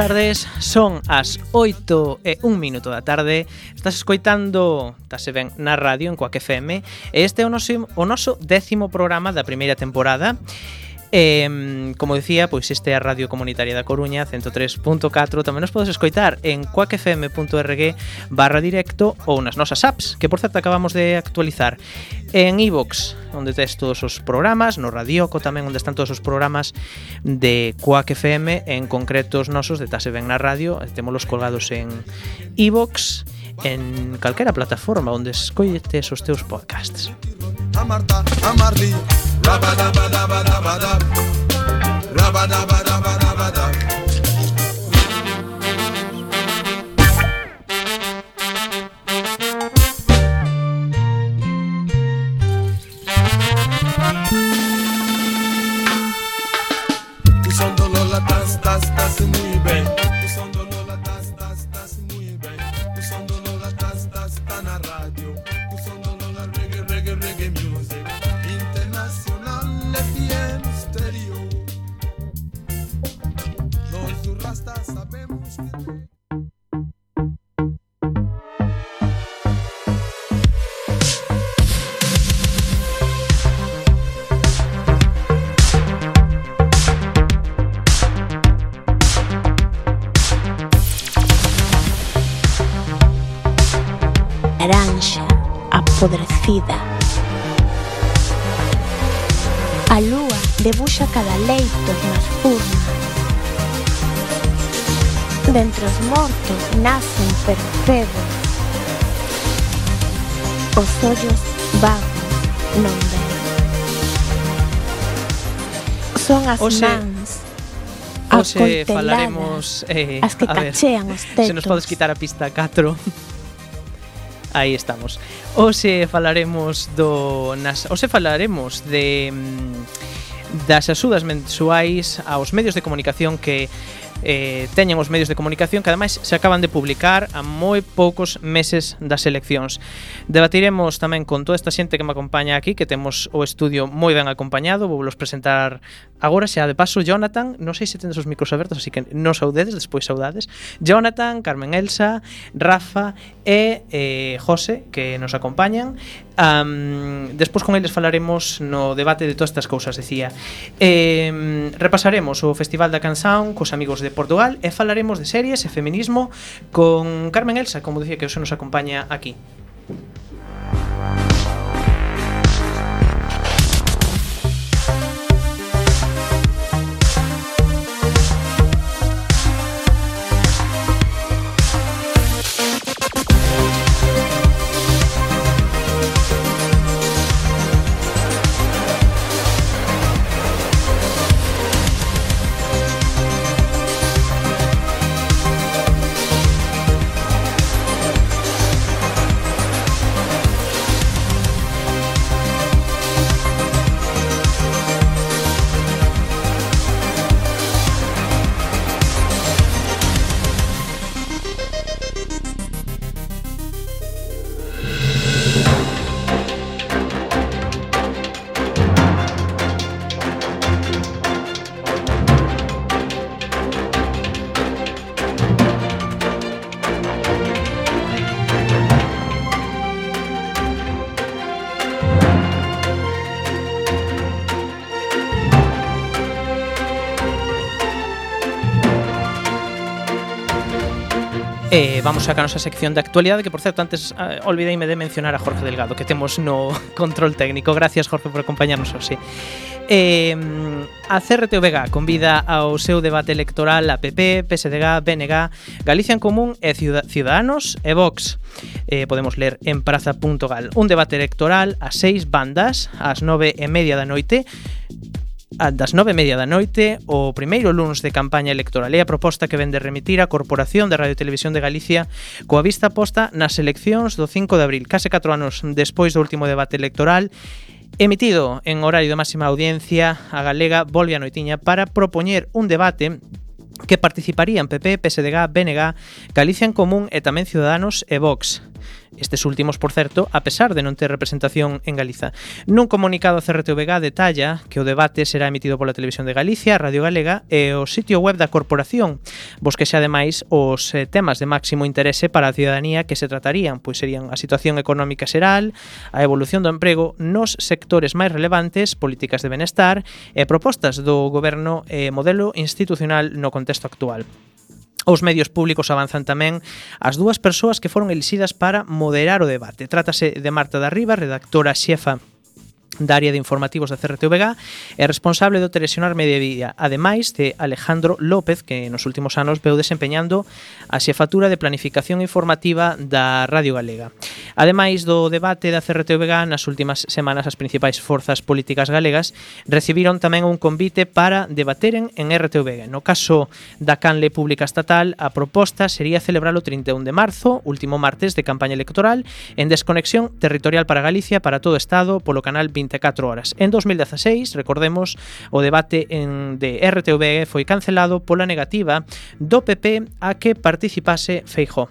tardes, son as 8 e 1 minuto da tarde. Estás escoitando, tase ben, na radio en Coac FM E este é o noso, o noso décimo programa da primeira temporada. Eh, como dicía, pois este é a Radio Comunitaria da Coruña 103.4 Tamén nos podes escoitar en coacfm.org barra directo ou nas nosas apps Que por certo acabamos de actualizar. En iVox, e onde tes todos os programas No Radioco tamén, onde están todos os programas de Coac FM En concreto os nosos de Tase Ben na Radio. Temolos colgados en iVox e en calquera plataforma onde escolletes os teus podcasts. Rabadabadabadabadab Rabadabadabadabadab Leito nas furnas. Dentre os mortos nacen percebos. Os ollos vagos non ven. Son as Ose, mans as Ose falaremos eh, as que a cachean ver, os tetos. Se nos podes quitar a pista 4. Aí estamos. Hoxe falaremos do nas, hoxe falaremos de mm, das axudas mensuais aos medios de comunicación que eh, teñen os medios de comunicación que ademais se acaban de publicar a moi poucos meses das eleccións. Debatiremos tamén con toda esta xente que me acompaña aquí, que temos o estudio moi ben acompañado, vou vos presentar Agora xa, de paso, Jonathan, non sei se tendes os micros abertos, así que non saudedes, despois saudades. Jonathan, Carmen Elsa, Rafa e eh, José, que nos acompañan. Um, despois con eles falaremos no debate de todas estas cousas, decía. Eh, repasaremos o Festival da Canción cos amigos de Portugal e falaremos de series e feminismo con Carmen Elsa, como dicía que hoxe nos acompaña aquí. vamos a nosa sección de actualidade que por certo antes ah, eh, olvideime de mencionar a Jorge Delgado que temos no control técnico. Gracias Jorge por acompañarnos hoxe eh, a CRTVG convida ao seu debate electoral a PP, PSDG, BNG Galicia en Común e Ciud Ciudadanos e Vox. Eh, podemos ler en praza.gal un debate electoral a seis bandas ás nove e media da noite a das nove e media da noite o primeiro luns de campaña electoral. É a proposta que vende remitir a Corporación de Radio e Televisión de Galicia coa vista posta nas eleccións do 5 de abril, case 4 anos despois do último debate electoral Emitido en horario de máxima audiencia, a Galega volve a noitiña para propoñer un debate que participarían PP, PSDG, BNG, Galicia en Común e tamén Ciudadanos e Vox. Estes últimos, por certo, a pesar de non ter representación en Galiza. Nun comunicado a CRTVG detalla que o debate será emitido pola Televisión de Galicia, Radio Galega e o sitio web da corporación, vos que xa ademais os eh, temas de máximo interese para a ciudadanía que se tratarían, pois serían a situación económica xeral, a evolución do emprego nos sectores máis relevantes, políticas de benestar e propostas do goberno e modelo institucional no contexto actual. Os medios públicos avanzan tamén as dúas persoas que foron elixidas para moderar o debate. Trátase de Marta da Riva, redactora xefa da área de informativos da CRTVG e responsable do media Mediodía, ademais de Alejandro López, que nos últimos anos veu desempeñando a xefatura de planificación informativa da Radio Galega. Ademais do debate da CRTVG, nas últimas semanas as principais forzas políticas galegas recibiron tamén un convite para debateren en RTVG. No caso da Canle Pública Estatal, a proposta sería celebrar o 31 de marzo, último martes de campaña electoral, en desconexión territorial para Galicia para todo o Estado polo canal 24 horas. En 2016, recordemos, o debate en, de RTVE foi cancelado pola negativa do PP a que participase Feijóo.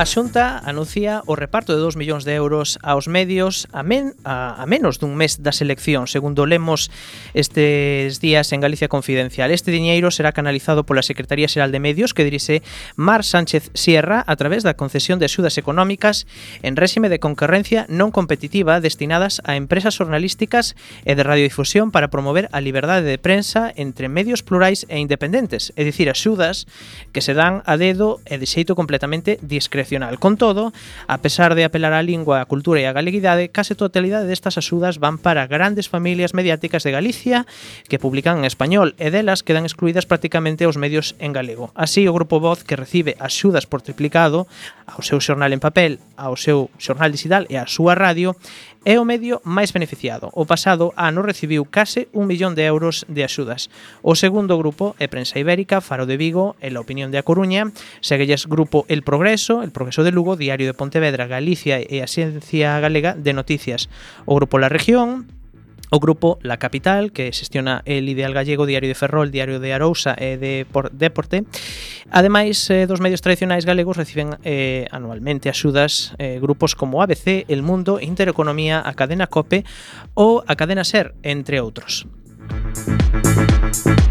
A Xunta anuncia o reparto de 2 millóns de euros aos medios a, men, a, a menos dun mes das eleccións, segundo lemos estes días en Galicia Confidencial. Este diñeiro será canalizado pola Secretaría Xeral de Medios que dirixe Mar Sánchez Sierra a través da concesión de axudas económicas en réxime de concorrencia non competitiva destinadas a empresas jornalísticas e de radiodifusión para promover a liberdade de prensa entre medios plurais e independentes, é dicir, axudas que se dan a dedo e de xeito completamente discrecional internacional. Con todo, a pesar de apelar á lingua, a cultura e a galeguidade, case totalidade destas axudas van para grandes familias mediáticas de Galicia que publican en español e delas quedan excluídas prácticamente os medios en galego. Así, o Grupo Voz que recibe axudas por triplicado ao seu xornal en papel, ao seu xornal digital e á súa radio, é o medio máis beneficiado. O pasado ano recibiu case un millón de euros de axudas. O segundo grupo é Prensa Ibérica, Faro de Vigo e La Opinión de A Coruña. Seguelles grupo El Progreso, El Progreso de Lugo, Diario de Pontevedra, Galicia e a Ciencia Galega de Noticias. O grupo La Región, o grupo La Capital, que xestiona el Ideal Gallego, Diario de Ferrol, Diario de Arousa e de Por Deporte. Ademais eh, dos medios tradicionais galegos reciben eh, anualmente axudas eh, grupos como ABC, El Mundo, Intereconomía, a Cadena COPE ou a Cadena SER, entre outros. Música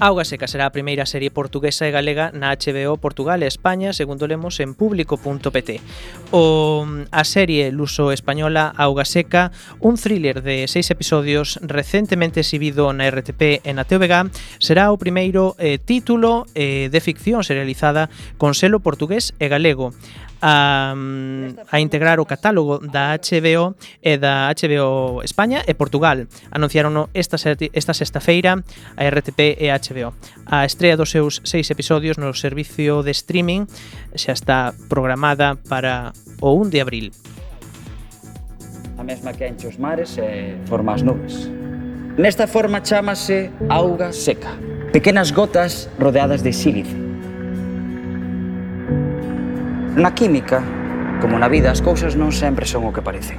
Auga Seca será a primeira serie portuguesa e galega na HBO Portugal e España, segundo lemos en público.pt. O a serie luso-española Auga Seca, un thriller de seis episodios recentemente exhibido na RTP e na TVG, será o primeiro eh, título eh, de ficción serializada con selo portugués e galego a, a integrar o catálogo da HBO e da HBO España e Portugal. Anunciaron esta, esta sexta feira a RTP e a HBO. A estrea dos seus seis episodios no servicio de streaming xa está programada para o 1 de abril. A mesma que enche os mares e forma as nubes. Nesta forma chamase auga seca. Pequenas gotas rodeadas de sílice Na química, como na vida, as cousas non sempre son o que parecen.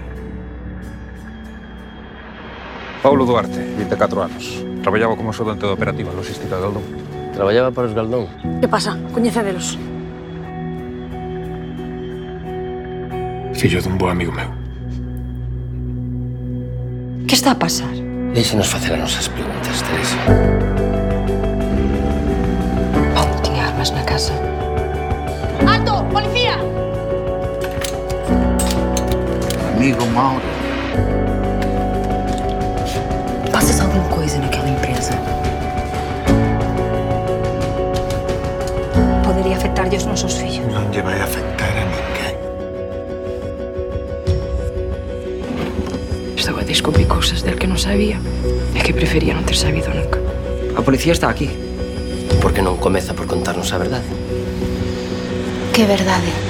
Paulo Duarte, 24 anos. Traballaba como soldante de operativa logística de Galdón. Traballaba para os Galdón. Que pasa? Coñecedelos. Fillo dun bo amigo meu. Que está a pasar? Deixenos facer as nosas preguntas, Teresa. Non tiña armas na casa. amigo Mauro. Faças alguma coisa naquela empresa. Poderia afectar os nossos filhos. Não te vai afectar a ninguém. Estaba a descobrir cousas del que non sabía e que prefería non ter sabido nunca. A policía está aquí. Por que non comeza por contarnos a verdade? Que verdade?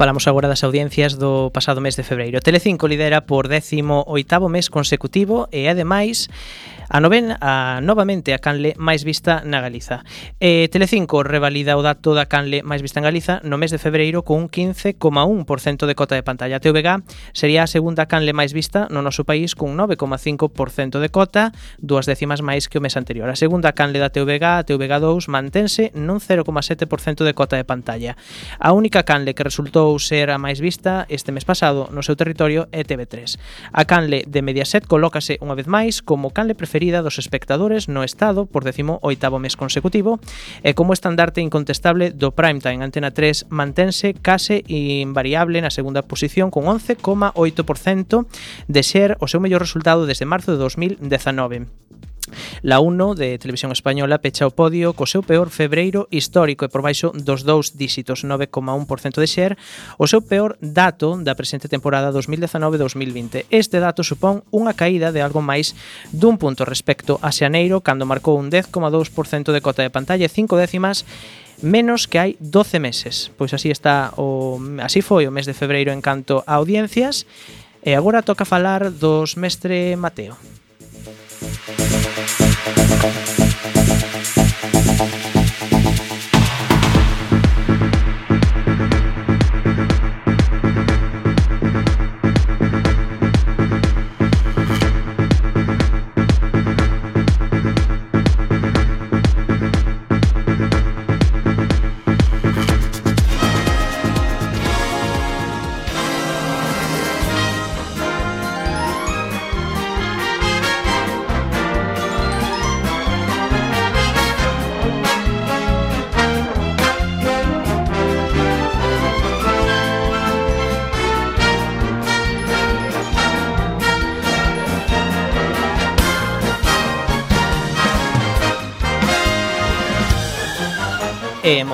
Falamos agora das audiencias do pasado mes de febreiro. Telecinco lidera por 18º mes consecutivo e ademais a noven a, novamente a canle máis vista na Galiza. E Telecinco revalida o dato da canle máis vista en Galiza no mes de febreiro con un 15,1% de cota de pantalla. TVG sería a segunda canle máis vista no noso país con 9,5% de cota, dúas décimas máis que o mes anterior. A segunda canle da TVG, a TVG2, mantense nun 0,7% de cota de pantalla. A única canle que resultou logrou ser a máis vista este mes pasado no seu territorio é TV3. A canle de Mediaset colócase unha vez máis como canle preferida dos espectadores no estado por décimo oitavo mes consecutivo e como estandarte incontestable do primetime Antena 3 mantense case invariable na segunda posición con 11,8% de ser o seu mellor resultado desde marzo de 2019. La 1 de Televisión Española pecha o podio co seu peor febreiro histórico e por baixo dos dous dígitos 9,1% de share, o seu peor dato da presente temporada 2019-2020. Este dato supón unha caída de algo máis dun punto respecto a Xaneiro cando marcou un 10,2% de cota de pantalla e 5 décimas menos que hai 12 meses. Pois así está o así foi o mes de febreiro en canto a audiencias. E agora toca falar dos mestre Mateo. Música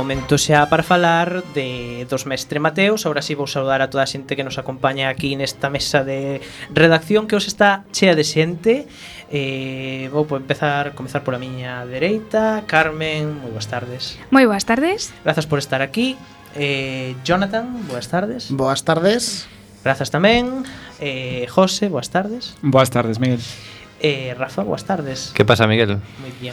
momento xa para falar de dos mestre Mateos. Ahora así vou saudar a toda a xente que nos acompaña aquí nesta mesa de redacción Que os está chea de xente. Eh, Vou por empezar, comezar pola miña dereita. Carmen, moi boas tardes. Moi boas tardes. Grazas por estar aquí. Eh, Jonathan, boas tardes. Boas tardes. Grazas tamén. Eh, José, boas tardes. Boas tardes, Miguel. Eh, Rafa, boas tardes. Que pasa, Miguel? Moi bien.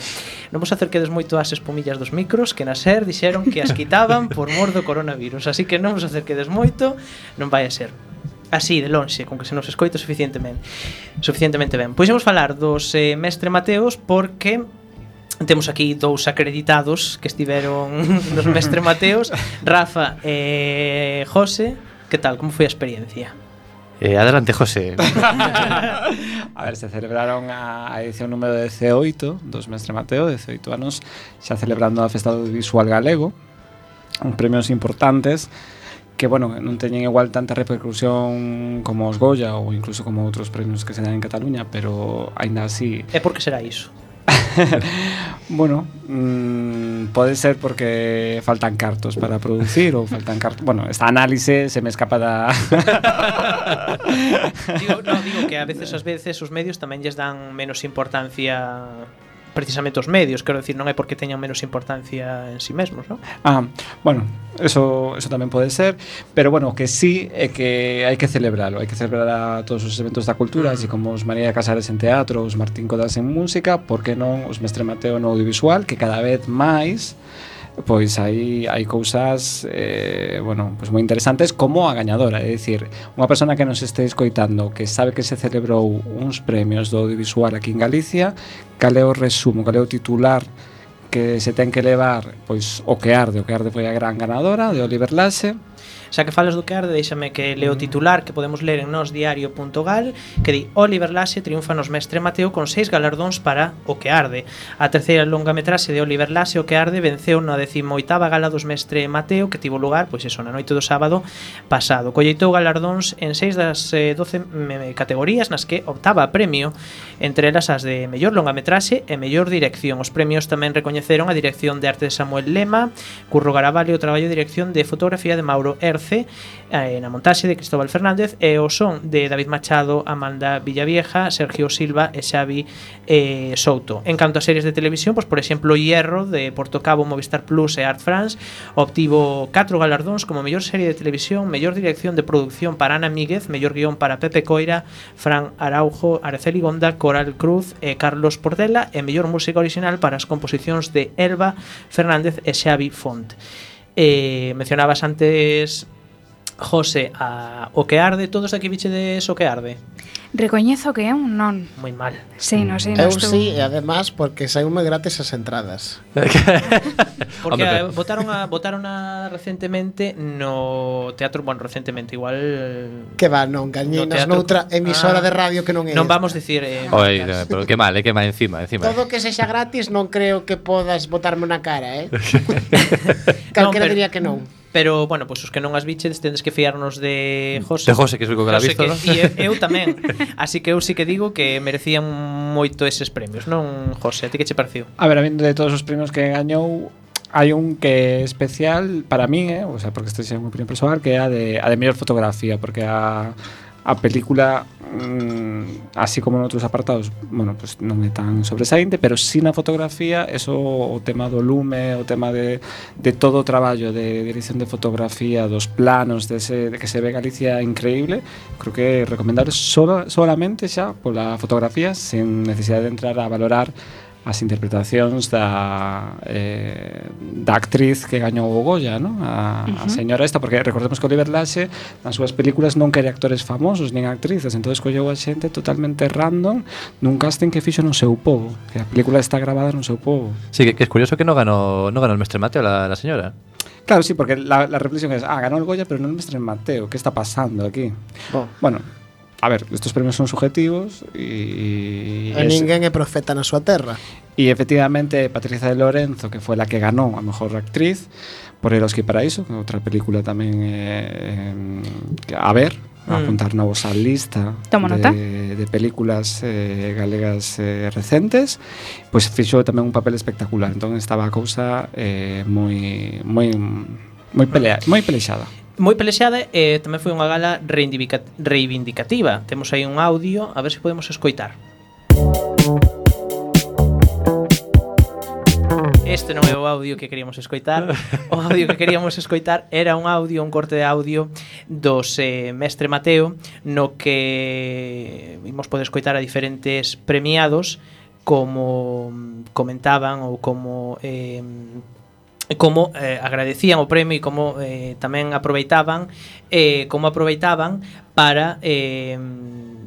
Non vos acerquedes moito ás espumillas dos micros que na SER dixeron que as quitaban por mor do coronavirus, así que non vos acerquedes moito, non vai a ser. Así, de lonxe, con que se nos escoita suficientemente suficientemente ben. Pois vamos falar dos eh, mestre Mateos porque temos aquí dous acreditados que estiveron dos mestre Mateos, Rafa e eh, José. Que tal? Como foi a experiencia? Eh, adelante, José. a ver, se celebraron a edición número 18 dos Mestre Mateo, 18 anos, xa celebrando a Festa do Visual Galego, un premios importantes que, bueno, non teñen igual tanta repercusión como os Goya ou incluso como outros premios que se dan en Cataluña, pero aínda así... E por que será iso? Bueno, mmm, pode ser porque faltan cartos para producir ou faltan cartos... Bueno, esta análise se me escapa da... digo, no, digo que a veces, as veces, os medios tamén lles dan menos importancia precisamente os medios, quero decir, non é porque teñan menos importancia en si sí mesmos, non? Ah, bueno, eso, eso tamén pode ser, pero bueno, que sí é que hai que celebralo, hai que celebrar a todos os eventos da cultura, así como os María Casares en teatro, os Martín Codas en música, por que non os Mestre Mateo no audiovisual, que cada vez máis pois hai, hai cousas eh, bueno, pois moi interesantes como a gañadora, é dicir, unha persona que nos este escoitando, que sabe que se celebrou uns premios do audiovisual aquí en Galicia, cal é o resumo, cal é o titular que se ten que levar, pois o que arde, o que arde foi a gran ganadora de Oliver Lasse, Xa que falas do que arde, déixame que leo o mm. titular que podemos ler en nosdiario.gal que di Oliver Lasse triunfa nos mestre Mateo con seis galardóns para O que arde. A terceira longa metraxe de Oliver Lasse O que arde venceu na 18ª gala dos mestre Mateo que tivo lugar, pois eso, na noite do sábado pasado. Colleitou galardóns en seis das eh, 12 categorías nas que optaba a premio, entre elas as de mellor longametraxe e mellor dirección. Os premios tamén recoñeceron a dirección de arte de Samuel Lema, Curro Garaballo, o traballo de dirección de fotografía de Mauro Erz 14 eh, na montaxe de Cristóbal Fernández e o son de David Machado, Amanda Villavieja, Sergio Silva e Xavi eh, Souto. En canto a series de televisión, pois, por exemplo, Hierro de Porto Cabo, Movistar Plus e Art France obtivo 4 galardóns como mellor serie de televisión, mellor dirección de producción para Ana Míguez, mellor guión para Pepe Coira, Fran Araujo, Araceli Gonda, Coral Cruz e Carlos Portela e mellor música original para as composicións de Elba Fernández e Xavi Font. Eh, mencionabas antes José, a o que arde, todos aquí de o que arde? Recoñezo que é un non. Moi mal. Sí, no, sí, Eu estou... sí, e además porque saíume gratis as entradas. porque a, votaron a, votaron a recentemente no teatro, bueno, recentemente igual Que va, non, gañinas no teatro... noutra emisora ah, de radio que non é. Non vamos dicir eh, Oi, no, pero que mal, eh, que mal encima, encima. Todo que sexa gratis non creo que podas botarme na cara, eh. Calquera no, pero... diría que non pero bueno, pois pues, os que non as biches tendes que fiarnos de José. De José que sou que la visto, que, ¿no? E eu tamén. Así que eu sí que digo que merecían moito eses premios, non José, a ti que che pareceu? A ver, a de todos os premios que gañou hai un que é especial para min, eh? o sea, porque este é un opinión personal, que é a de, a de mellor fotografía, porque a a película mm, así como en outros apartados, bueno, pues non é tan sobresaínte, pero si na fotografía eso o tema do lume, o tema de, de todo o traballo de dirección de fotografía, dos planos de, ese, de que se ve Galicia increíble, creo que recomendable sola, solamente xa pola fotografía sen necesidade de entrar a valorar as interpretacións da eh, da actriz que gañou o Goya, ¿no? A, uh -huh. a señora esta, porque recordemos que Oliver Laxe nas súas películas non quere actores famosos nin actrices, entonces colleu a xente totalmente random nun casting que fixo no seu povo, que a película está gravada no seu povo. Sí, que, que é curioso que non ganó, non ganó el mestre Mateo la, la señora. Claro, sí, porque la, la reflexión es, ah, ganó el Goya, pero no el mestre Mateo, ¿qué está pasando aquí? Oh. Bueno, a ver, estos premios son subjetivos e... E ninguén é profeta na súa terra. E efectivamente Patricia de Lorenzo, que foi a que ganou a mellor actriz por Eros que Paraíso, outra película tamén eh, a ver, a mm. apuntar na vosa lista Tomo nota. de, de películas eh, galegas eh, recentes, pois pues fixou tamén un papel espectacular. Entón estaba a cousa eh, moi moi moi pelea, moi pelexada moi pelexada e eh, tamén foi unha gala reivindicativa. Temos aí un audio, a ver se podemos escoitar. Este non é o audio que queríamos escoitar. O audio que queríamos escoitar era un audio, un corte de audio dos eh, Mestre Mateo no que vimos poder escoitar a diferentes premiados como comentaban ou como eh, como eh, agradecían o premio e como eh, tamén aproveitaban eh, como aproveitaban para eh,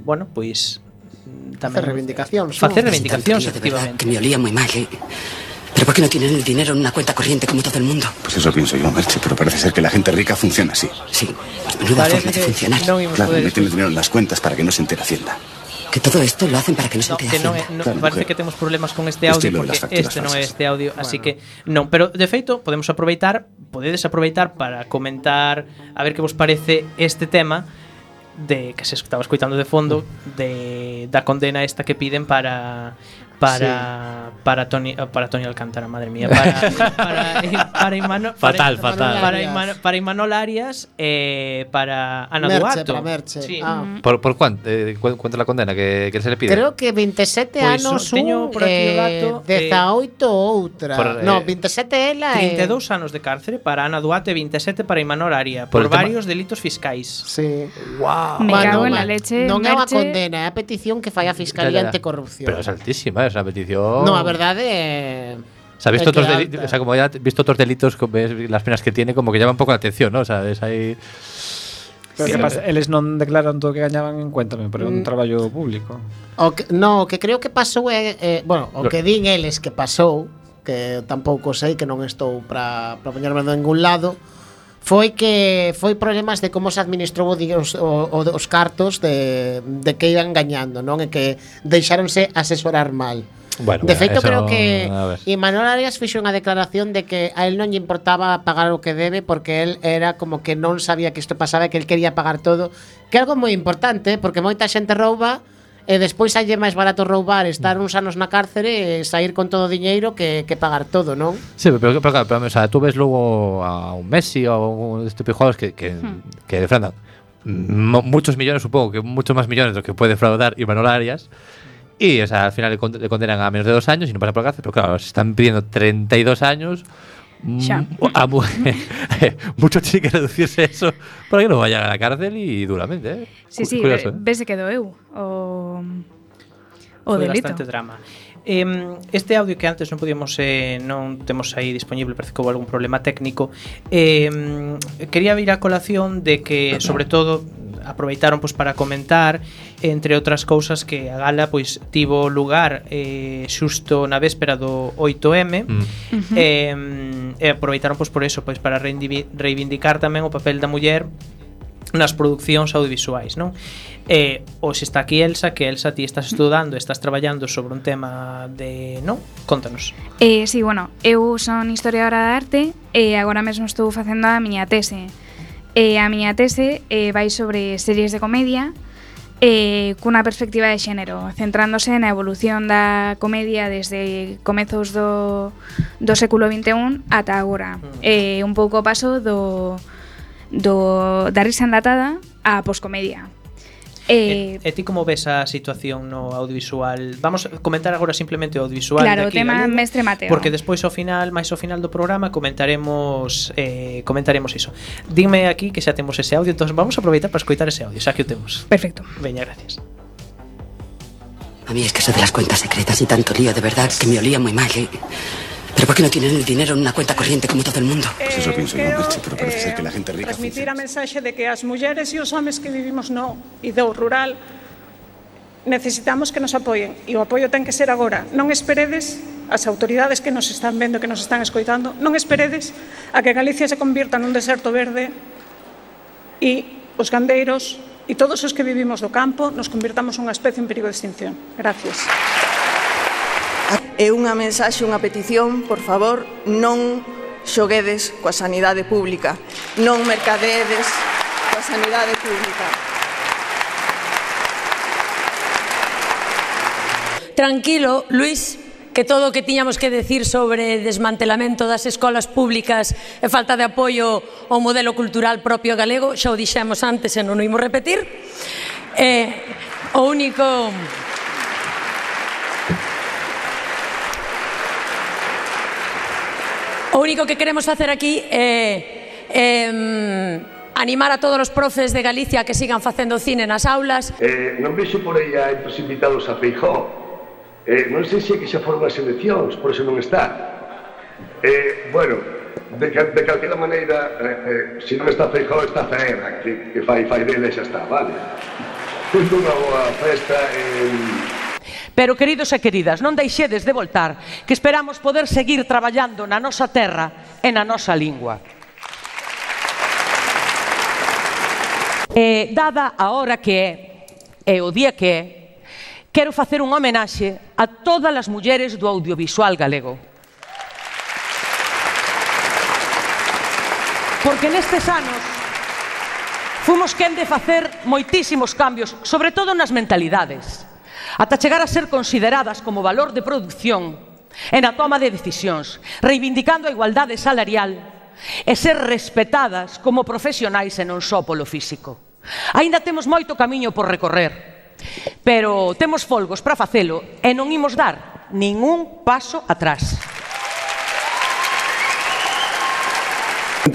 bueno, pois mm, tamén facer reivindicacións. Facer reivindicacións, efectivamente. Que me olía moi mal, eh. ¿Pero por qué no tienen el dinero en una cuenta corriente como todo el mundo? Pues eso pienso yo, Merche, pero parece ser que la gente rica funciona así. Sí, menuda forma de funcionar. No claro, meten el dinero en las cuentas para que no se entere Hacienda que todo isto lo hacen para que nos no, que non é, no, claro, parece mujer. que temos problemas con este audio Estilo porque este non é este audio, bueno. así que non, pero de feito podemos aproveitar, podedes aproveitar para comentar a ver que vos parece este tema de que se estaba escoitando de fondo de da condena esta que piden para para para Tony para Tony Alcántara, madre mía, para para para Imano, Fatal, para, fatal. Para Imano, para Imanol Arias eh, para Ana Merche, Duato. para Merche. Sí. Ah. ¿Por, por cuánto, eh, cu- cuánto la condena que, que se le pide? Creo que 27 Pois, anos teño un, por aquí o eh, dato, eh, 18 outra. por, no, eh, 27 ela e 32 anos de cárcere para Ana Duarte e 27 para Imanol Aria Por por, el tema- varios delitos fiscais. Sí. Wow. Me cago en la leche, Non é unha condena, é a petición que fai a Fiscalía Ya, ya, ya. Anticorrupción. Pero es altísima, esa petición. No, a verdade eh... O sea, visto otros delitos, o sea, como ya visto otros delitos, las penas que tiene, como que llama un pouco a atención, ¿no? O sea, es ahí. Pero que pasa, eles non declaran todo o que gañaban en cuenta, pero é un mm. traballo público. O que, no, o que creo que pasou é, eh, bueno, o que din eles que pasou, que tampouco sei, que non estou para poñerme de ningún lado, foi que foi problemas de como se administrou os, os, os cartos de, de que iban gañando, non? E que deixáronse asesorar mal. Bueno, de feito, eso, creo que Imanol Arias fixo unha declaración de que a él non lle importaba pagar o que debe porque él era como que non sabía que isto pasaba e que él quería pagar todo, que é algo moi importante porque moita xente rouba e despois salle máis barato roubar, estar uns anos na cárcere e sair con todo o diñeiro que, que pagar todo, non? Sí, pero, pero, claro, pero, o sea, tú ves luego a un Messi o un este tipo de jugadores que, que, que defraudan muchos millones, supongo que muchos más millones de los que puede defraudar Imanol Arias. Y, o sea, al final le condenan a menos de dos años y no pasa por la cárcel. Pero claro, se están pidiendo 32 años. Mm. xa. Ah, a, mu... mucho tiene que reducirse eso para que non vayan a la cárcel y duramente, eh? Sí, sí, Curioso, ve, eh? vese que doeu o, o Foi delito. bastante drama. Eh, este audio que antes non podíamos eh, non temos aí disponible parece que houve algún problema técnico eh, quería vir a colación de que sobre todo aproveitaron pois para comentar entre outras cousas que a gala pois tivo lugar eh, xusto na véspera do 8M mm. eh, e aproveitaron pois por eso pois para reivindicar tamén o papel da muller nas producións audiovisuais, non? E hoxe está aquí Elsa, que Elsa ti estás estudando, estás traballando sobre un tema de, non? Contanos. Eh, si, sí, bueno, eu son historiadora de arte e agora mesmo estou facendo a miña tese. E a miña tese eh, vai sobre series de comedia eh, cunha perspectiva de xénero, centrándose na evolución da comedia desde comezos do, do século XXI ata agora. Mm. Eh, un pouco o paso do, do, da risa enlatada á poscomedia. E, e, e ti como ves a situación no audiovisual? Vamos a comentar agora simplemente o audiovisual Claro, o tema galego, mestre Mateo. Porque despois ao final, máis ao final do programa comentaremos eh, comentaremos iso. Dime aquí que xa temos ese audio, entón vamos a aproveitar para escoitar ese audio, xa que o temos. Perfecto. Veña, gracias. A mí es que eso de las cuentas secretas y tanto lío, de verdad, que me olía muy mal, ¿eh? ¿Pero por qué no tienen el dinero en una cuenta corriente como todo el mundo? Pues eso pienso yo, eh, Merche, pero parece eh, ser que la gente rica... Transmitir a mensaxe de que as mulleres e os homes que vivimos no ideo rural necesitamos que nos apoien e o apoio ten que ser agora. Non esperedes as autoridades que nos están vendo, que nos están escoitando, non esperedes a que Galicia se convirta nun deserto verde e os gandeiros e todos os que vivimos do campo nos convirtamos unha especie en perigo de extinción. Gracias. É unha mensaxe, unha petición, por favor, non xoguedes coa sanidade pública, non mercadedes coa sanidade pública. Tranquilo, Luis, que todo o que tiñamos que decir sobre desmantelamento das escolas públicas e falta de apoio ao modelo cultural propio galego, xa o dixemos antes e non o imos repetir. Eh, o único... O único que queremos facer aquí é eh, eh, animar a todos os profes de Galicia que sigan facendo cine nas aulas. Eh, non vexo por aí a entros invitados a Feijó. Eh, non sei se é que xa foron as eleccións, por eso non está. Eh, bueno, de, de calquera maneira, eh, eh, se non está Feijó, está Zaera, que, que fai, fai dele xa está, vale? Tendo unha boa festa en... Eh, Pero, queridos e queridas, non deixedes de voltar, que esperamos poder seguir traballando na nosa terra e na nosa lingua. E, dada a hora que é, e o día que é, quero facer un homenaxe a todas as mulleres do audiovisual galego. Porque nestes anos fomos quen de facer moitísimos cambios, sobre todo nas mentalidades ata chegar a ser consideradas como valor de producción e na toma de decisións, reivindicando a igualdade salarial e ser respetadas como profesionais e non só polo físico. Aínda temos moito camiño por recorrer, pero temos folgos para facelo e non imos dar ningún paso atrás.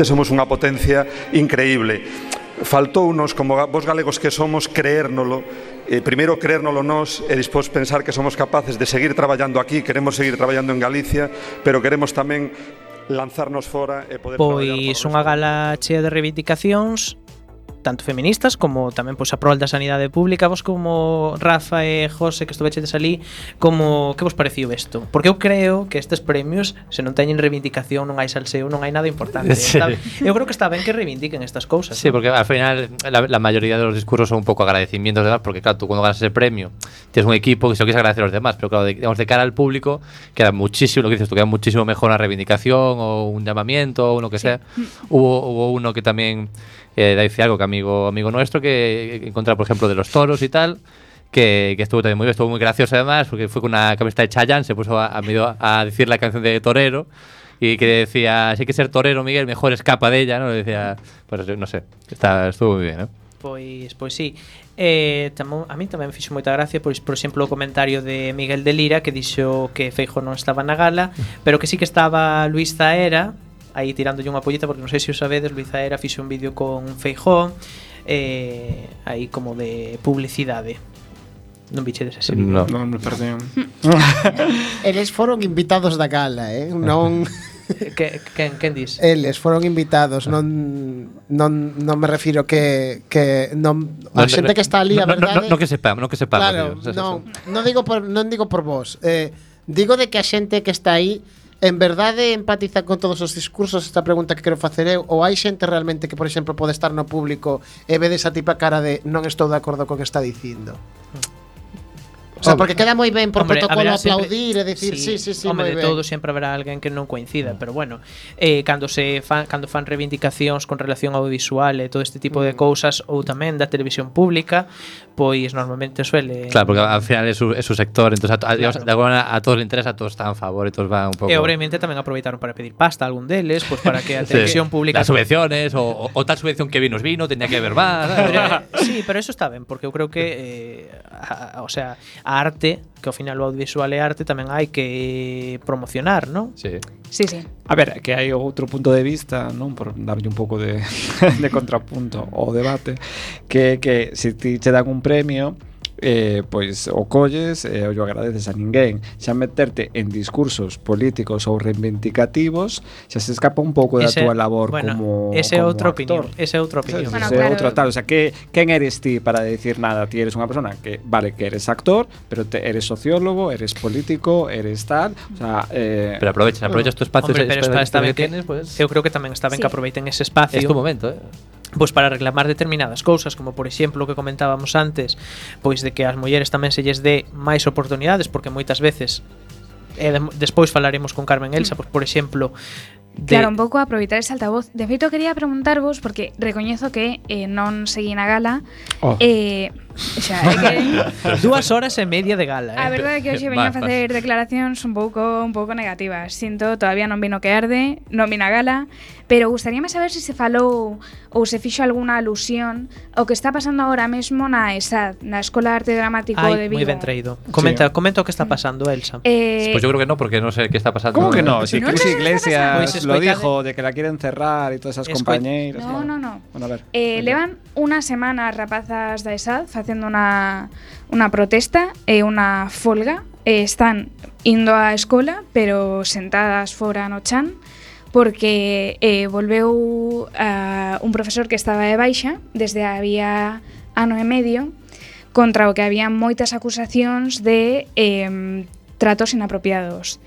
Somos unha potencia increíble faltounos como vos galegos que somos creérnolo eh, primeiro creérnolo nós e despois pensar que somos capaces de seguir traballando aquí queremos seguir traballando en Galicia pero queremos tamén lanzarnos fora e poder Pois unha gala chea de reivindicacións tanto feministas como tamén pois a prol da sanidade pública vos como Rafa e José que estuvechedes ali como que vos pareciu isto? Porque eu creo que estes premios se non teñen reivindicación non hai salseo, non hai nada importante Sí. está, eu creo que está ben que reivindiquen estas cousas Sí, porque al final la, la mayoría de los discursos son un poco agradecimientos de demás, porque claro, tú cuando ganas ese premio tienes un equipo que se lo quieres agradecer a los demás, pero claro, de, digamos, de cara al público queda muchísimo, lo que dices tú, queda muchísimo mejor una reivindicación o un llamamiento o lo que sea. Hubo, hubo uno que también eh, dice algo que amigo, amigo nuestro, que encontrar, por ejemplo, de los toros y tal, que, que estuvo también muy bien, estuvo muy gracioso además, porque fue con una camiseta de Chayanne, se puso a, a, a decir la canción de Torero y que decía, si hay que ser torero, Miguel, mejor escapa de ella, ¿no? Le decía, pues no sé, está, estuvo muy bien, ¿no? Pois, pois sí. Eh, tamo, a mí tamén me fixo moita gracia pois, por exemplo o comentario de Miguel de Lira que dixo que Feijo non estaba na gala pero que sí que estaba Luis Zaera aí tirándolle unha pollita porque non sei se o sabedes, Luis Aera fixe un vídeo con Feijón eh, aí como de publicidade. Non bichedes ese vídeo. No. Non, perdón. Eles foron invitados da gala, eh? Non... que, quen, quen dis? Eles foron invitados, non non non me refiro que que non a no, xente que está ali, a no, verdade. Non no, no que sepamos, non que sepamos. Claro, non non digo por non digo por vos. Eh, digo de que a xente que está aí en verdade empatiza con todos os discursos esta pregunta que quero facer eu ou hai xente realmente que, por exemplo, pode estar no público e vedes a tipa cara de non estou de acordo con que está dicindo? O sea, porque queda moi ben por hombre, protocolo aplaudir sempre, e dicir sí, sí, sí, sí hombre, moi ben. todo sempre haberá alguén que non coincida, mm. pero bueno, eh, cando se fan, cando fan reivindicacións con relación ao visual e todo este tipo mm. de cousas ou tamén da televisión pública, pois normalmente suele Claro, porque ao final é su, é su sector, entonces a, a, claro. de alguna a todos les interesa, a todos están a favor, e todos van un pouco. E obviamente tamén aproveitaron para pedir pasta algún deles, pois pues, para que a televisión sí. pública Las subvenciones o, o, o tal subvención que vinos vino, tenía que ver eh, sí, pero eso está ben, porque eu creo que eh, a, a, o sea, a arte, que ao final o audiovisual é arte, tamén hai que promocionar, non? Sí. Sí, sí. A ver, que hai outro punto de vista, non por darlle un pouco de, de contrapunto ao debate, que, que se ti che dan un premio, eh, pois o colles e eh, o agradeces a ninguén. Xa meterte en discursos políticos ou reivindicativos, xa se escapa un pouco da ese, túa labor bueno, como ese como outro actor. opinión, ese outro opinión. Bueno, ese claro. outro tal, o sea, que quen eres ti para decir nada? Ti eres unha persona que vale que eres actor, pero te, eres sociólogo, eres político, eres tal, o sea, eh, Pero aprovechas, aprovechas tu espacio, Hombre, pero está, está ben que, tienes, pues... Eu creo que tamén está ben sí. que aproveiten ese espacio. Este momento, eh? pois para reclamar determinadas cousas, como por exemplo o que comentábamos antes, pois de que as mulleres tamén se lles dé máis oportunidades, porque moitas veces e de, despois falaremos con Carmen Elsa, pois por exemplo, de... Claro, un pouco aproveitar ese altavoz. De feito quería preguntarvos porque recoñezo que eh, non seguí na gala. Oh. Eh, xa, é que... dúas horas e media de gala, eh. A verdade é que hoxe veño a facer declaracións un pouco un pouco negativas. Sinto, todavía non vino que arde, non vino a gala, pero gustaríame saber se se falou ou se fixo algunha alusión ao que está pasando agora mesmo na ESAD, na Escola de Arte Dramático de Ai, Vigo. moi ben traído. Comenta, comenta o que está pasando, Elsa. Eh, Pues yo creo que no, porque no sé qué está pasando. ¿Cómo que no? Si No, no, Iglesias Pues lo dijo de que la quieren cerrar y todas esas Escoit- compañeras. No, no, no. Bueno, a ver. Eh, levan unha semana as rapazas da ESAD facendo unha, unha protesta eh, e unha folga e están indo á escola pero sentadas fora no chan porque eh, volveu eh, a un profesor que estaba de baixa desde había ano e medio contra o que había moitas acusacións de eh, tratos inapropiados.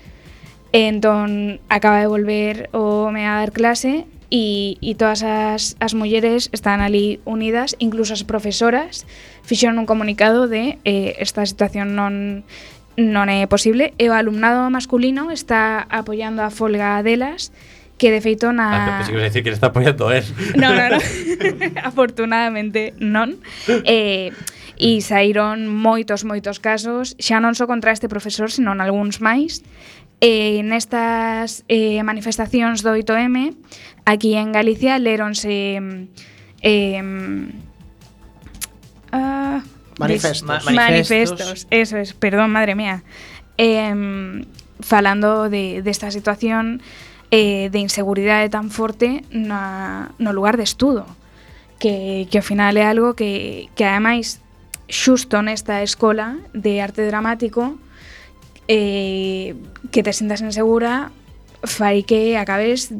E entón acaba de volver o me a dar clase e, e todas as, as mulleres están ali unidas, incluso as profesoras, fixeron un comunicado de eh, esta situación non non é posible e o alumnado masculino está apoiando a folga delas que de feito na... Ah, pensei que decir que le está apoiando a él. No, no, no. Afortunadamente non. Eh, e saíron moitos, moitos casos, xa non só contra este profesor, senón algúns máis. E eh, nestas eh, manifestacións do 8M, aquí en Galicia, leronse... Eh, Ah, manifestos. Ma manifestos. Eso es, perdón, madre mía. Eh, falando de, desta esta situación eh, de inseguridade tan forte na, no lugar de estudo que, que ao final é algo que, que ademais xusto nesta escola de arte dramático eh, que te sintas insegura fai que acabes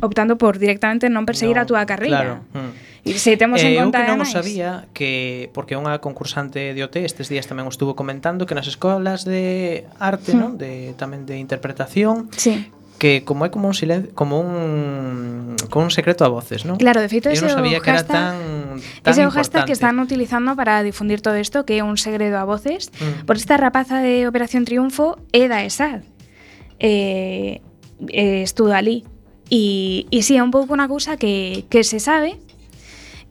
optando por directamente non perseguir no, a túa carreira. Claro. Mm. E se temos eh, en conta eu que non o sabía que porque unha concursante de OT estes días tamén o estuvo comentando que nas escolas de arte, mm. non, de tamén de interpretación, sí que como é como un silencio, como un como un secreto a voces, non? Claro, de feito ese Eu non sabía que era tan tan Ese o hashtag que están utilizando para difundir todo isto, que é un segredo a voces, mm. por esta rapaza de Operación Triunfo é da ESAD. Eh, eh estuda ali. E, e si sí, é un pouco unha cousa que, que se sabe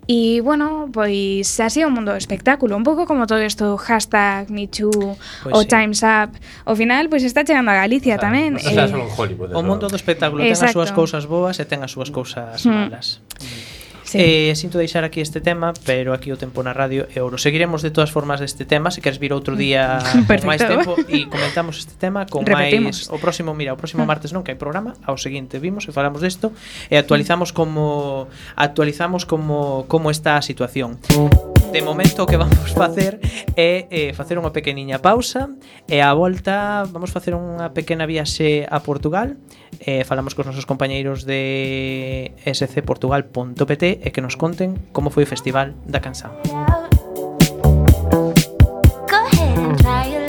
E, bueno, pois así é o mundo do espectáculo Un pouco como todo isto Hashtag, Me Too, pues o sí. Time's Up Ao final, pois está chegando a Galicia claro. tamén o, sea, eh, Hollywood, o mundo do espectáculo Exacto. ten as súas cousas boas e ten as súas cousas mm. malas mm. Sí. Eh, sinto deixar aquí este tema, pero aquí o tempo na radio é ouro. Seguiremos de todas formas este tema, se queres vir outro día con máis tempo e comentamos este tema con máis o próximo, mira, o próximo martes non que hai programa, ao seguinte vimos e falamos desto e actualizamos como actualizamos como como está a situación. De momento o que vamos facer é eh, facer unha pequeniña pausa e a volta vamos facer unha pequena viaxe a Portugal eh, falamos cos nosos compañeiros de scportugal.pt e que nos conten como foi o Festival da Canção. Go ahead and try it.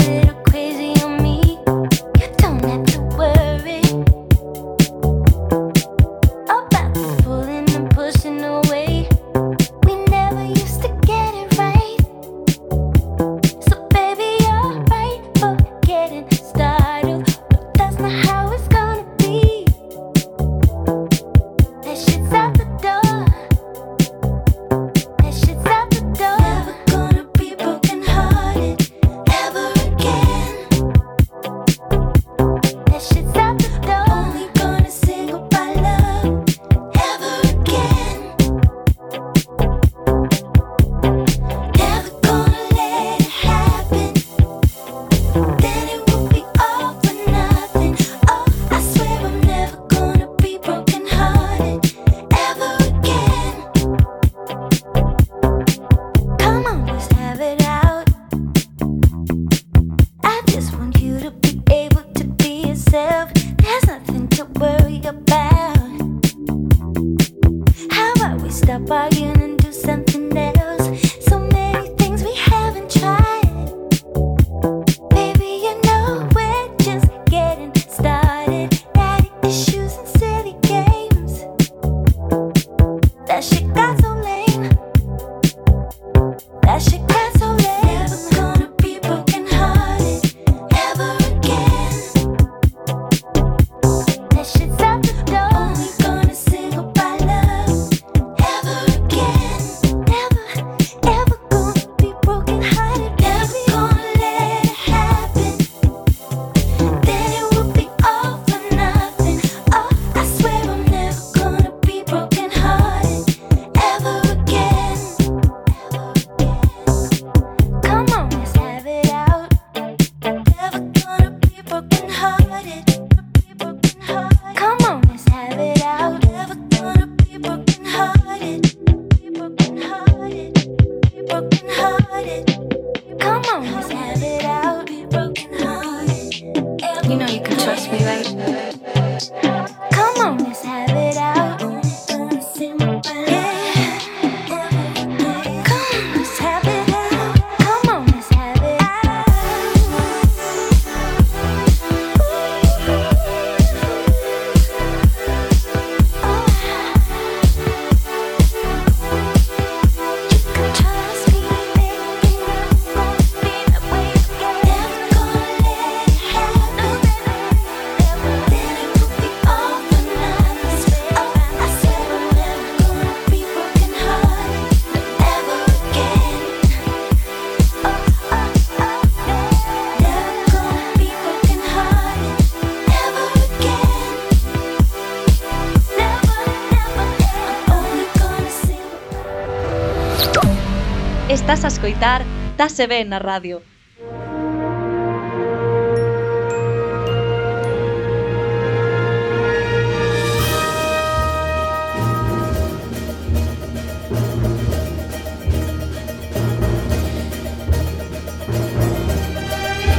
Tratase ben na radio.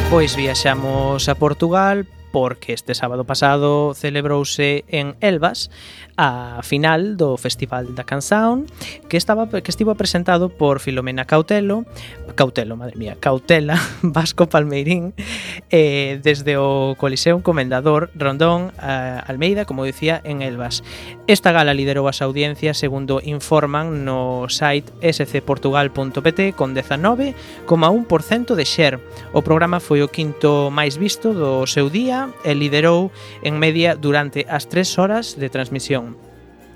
Pois viaxamos a Portugal porque este sábado pasado celebrouse en Elvas a final do Festival da Canción, que estaba que estivo presentado por Filomena Cautelo, Cautelo, madre mía, Cautela, Vasco Palmeirín, eh, desde o Coliseo Comendador Rondón eh, Almeida, como dicía, en Elvas. Esta gala liderou as audiencias, segundo informan no site scportugal.pt, con 19,1% de share. O programa foi o quinto máis visto do seu día e liderou en media durante as 3 horas de transmisión.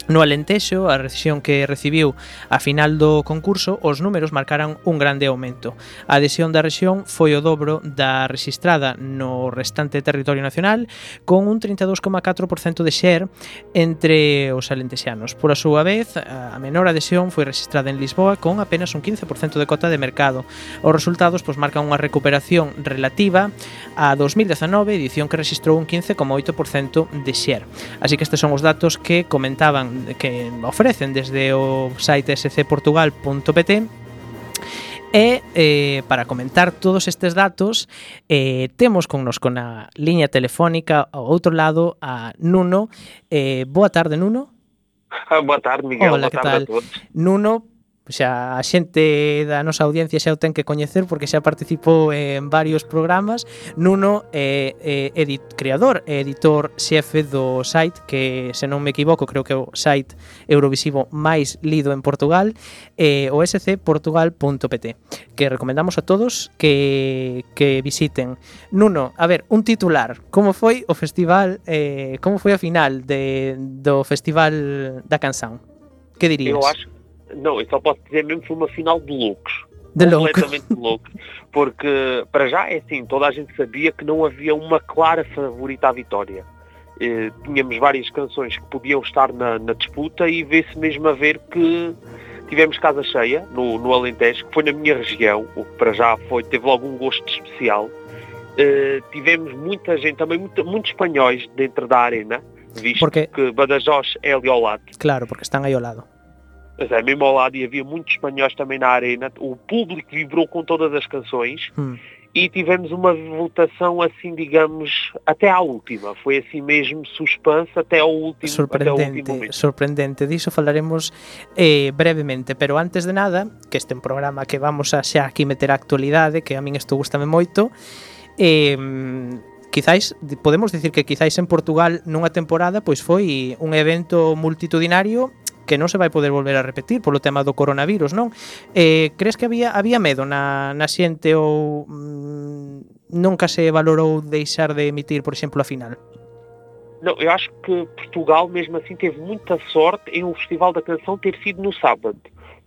No Alentejo, a recesión que recibiu a final do concurso, os números marcaran un grande aumento. A adhesión da rexión foi o dobro da registrada no restante territorio nacional, con un 32,4% de share entre os alentexanos. Por a súa vez, a menor adhesión foi registrada en Lisboa con apenas un 15% de cota de mercado. Os resultados pois, marcan unha recuperación relativa a 2019, edición que registrou un 15,8% de share. Así que estes son os datos que comentaban que ofrecen desde o site scportugal.pt E eh, para comentar todos estes datos eh, temos connos con a liña telefónica ao outro lado a Nuno. Eh, Boa tarde Nuno. Ah, boa tarde Miguel. Hola, boa tarde tal? a todos. Nuno xa a xente da nosa audiencia xa o ten que coñecer porque xa participou en varios programas. Nuno é eh, eh, edit, creador e editor xefe do site que se non me equivoco creo que é o site eurovisivo máis lido en Portugal eh, o scportugal.pt que recomendamos a todos que, que visiten. Nuno, a ver, un titular. Como foi o festival eh, como foi a final de, do festival da canción que dirías? Eu acho, Não, eu só posso dizer mesmo que foi uma final de loucos. De louco. Completamente de loucos. Porque, para já, é assim, toda a gente sabia que não havia uma clara favorita à vitória. Eh, tínhamos várias canções que podiam estar na, na disputa e vê-se mesmo a ver que tivemos casa cheia no, no Alentejo, que foi na minha região, o que para já foi, teve logo um gosto especial. Eh, tivemos muita gente, também muito- muitos espanhóis dentro da arena, visto Porque- que Badajoz é ali ao lado. Claro, porque están aí ao lado. Mas é, mesmo ao lado e havia muitos espanhóis também na arena. O público vibrou com todas as canções Hum. e tivemos uma votação assim, digamos, até à última. Foi assim mesmo suspense até ao último, até ao último sorprendente, momento. sorprendente. Diso falaremos eh, brevemente, pero antes de nada, que este é un programa que vamos a xa aquí meter a actualidade, que a min isto gustame moito, eh, quizáis podemos dicir que quizáis en Portugal nunha temporada pois foi un evento multitudinario que non se vai poder volver a repetir polo tema do coronavirus, non? Eh, crees que había había medo na, na xente ou mm, nunca se valorou deixar de emitir, por exemplo, a final? Não, eu acho que Portugal, mesmo assim, teve muita sorte em o Festival da Canção ter sido no sábado.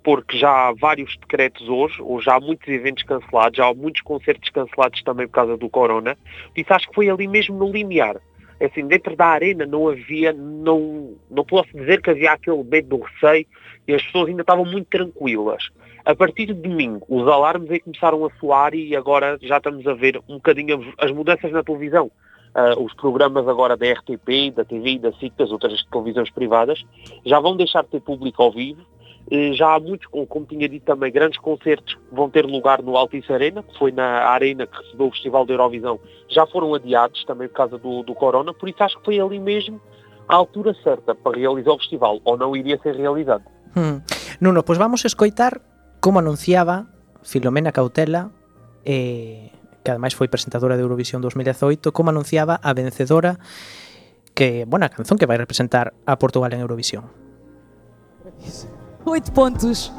Porque já há vários decretos hoje, ou já há muitos eventos cancelados, já há muitos concertos cancelados também por causa do corona. Isso acho que foi ali mesmo no limiar. Assim, dentro da arena não havia, não, não posso dizer que havia aquele medo do receio e as pessoas ainda estavam muito tranquilas. A partir de domingo, os alarmes aí começaram a soar e agora já estamos a ver um bocadinho as mudanças na televisão. Ah, os programas agora da RTP, da TV e da SIC, das outras televisões privadas, já vão deixar de ter público ao vivo. Já há muitos, como, como tinha dito também, grandes concertos que vão ter lugar no Altice Arena, que foi na arena que recebeu o Festival da Eurovisão, já foram adiados também por causa do, do Corona, por isso acho que foi ali mesmo a altura certa para realizar o festival, ou não iria ser realizado. Hmm. Nuno, pois vamos escoitar como anunciaba Filomena Cautela eh, que ademais foi presentadora de Eurovisión 2018 como anunciaba a vencedora que, bueno, a canción que vai representar a Portugal en Eurovisión Oito pontos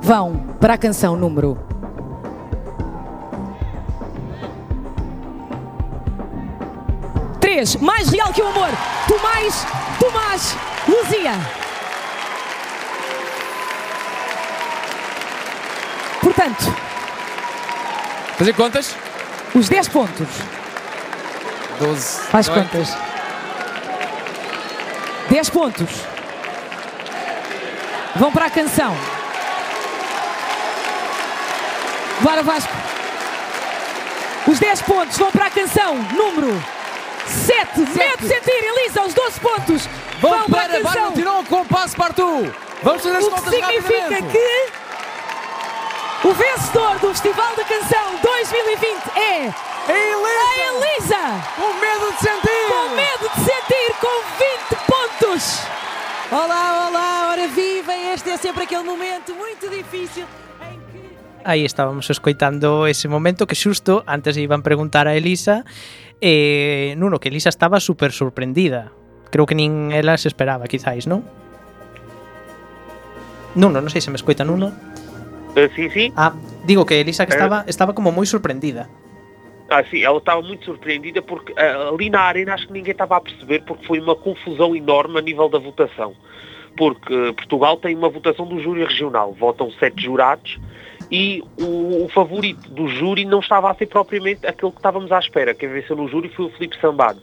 vão para a canção número. Três, mais real que o amor. Tomás, Tomás, Luzia. Portanto, Fazer contas? os 10 pontos. 12. Faz é? contas. 10 pontos. Vão para a canção. Bora Vasco. Os 10 pontos vão para a canção número 7. Medo de sentir, Elisa, os 12 pontos. Vão vão para a para canção. Barno com passo partout. Vamos fazer as O que significa que o vencedor do Festival da Canção 2020 é a Elisa. Elisa. Com medo de sentir. Com medo de sentir, com 20 pontos. Olá, olá, ora viva, este é sempre aquele momento muito difícil. Aí estábamos escoitando ese momento que xusto antes iban preguntar a Elisa eh, Nuno, que Elisa estaba super sorprendida Creo que nin ela se esperaba, quizáis, non? Nuno, non sei se me escoita Nuno Eh, sí, sí. Ah, digo que Elisa que Eh. estaba estaba como moi sorprendida Ah, sim, ela estava muito surpreendida porque ah, ali na arena acho que ninguém estava a perceber porque foi uma confusão enorme a nível da votação. Porque Portugal tem uma votação do júri regional, votam sete jurados e o, o favorito do júri não estava a ser propriamente aquilo que estávamos à espera. Quem venceu no júri foi o Filipe Sambade.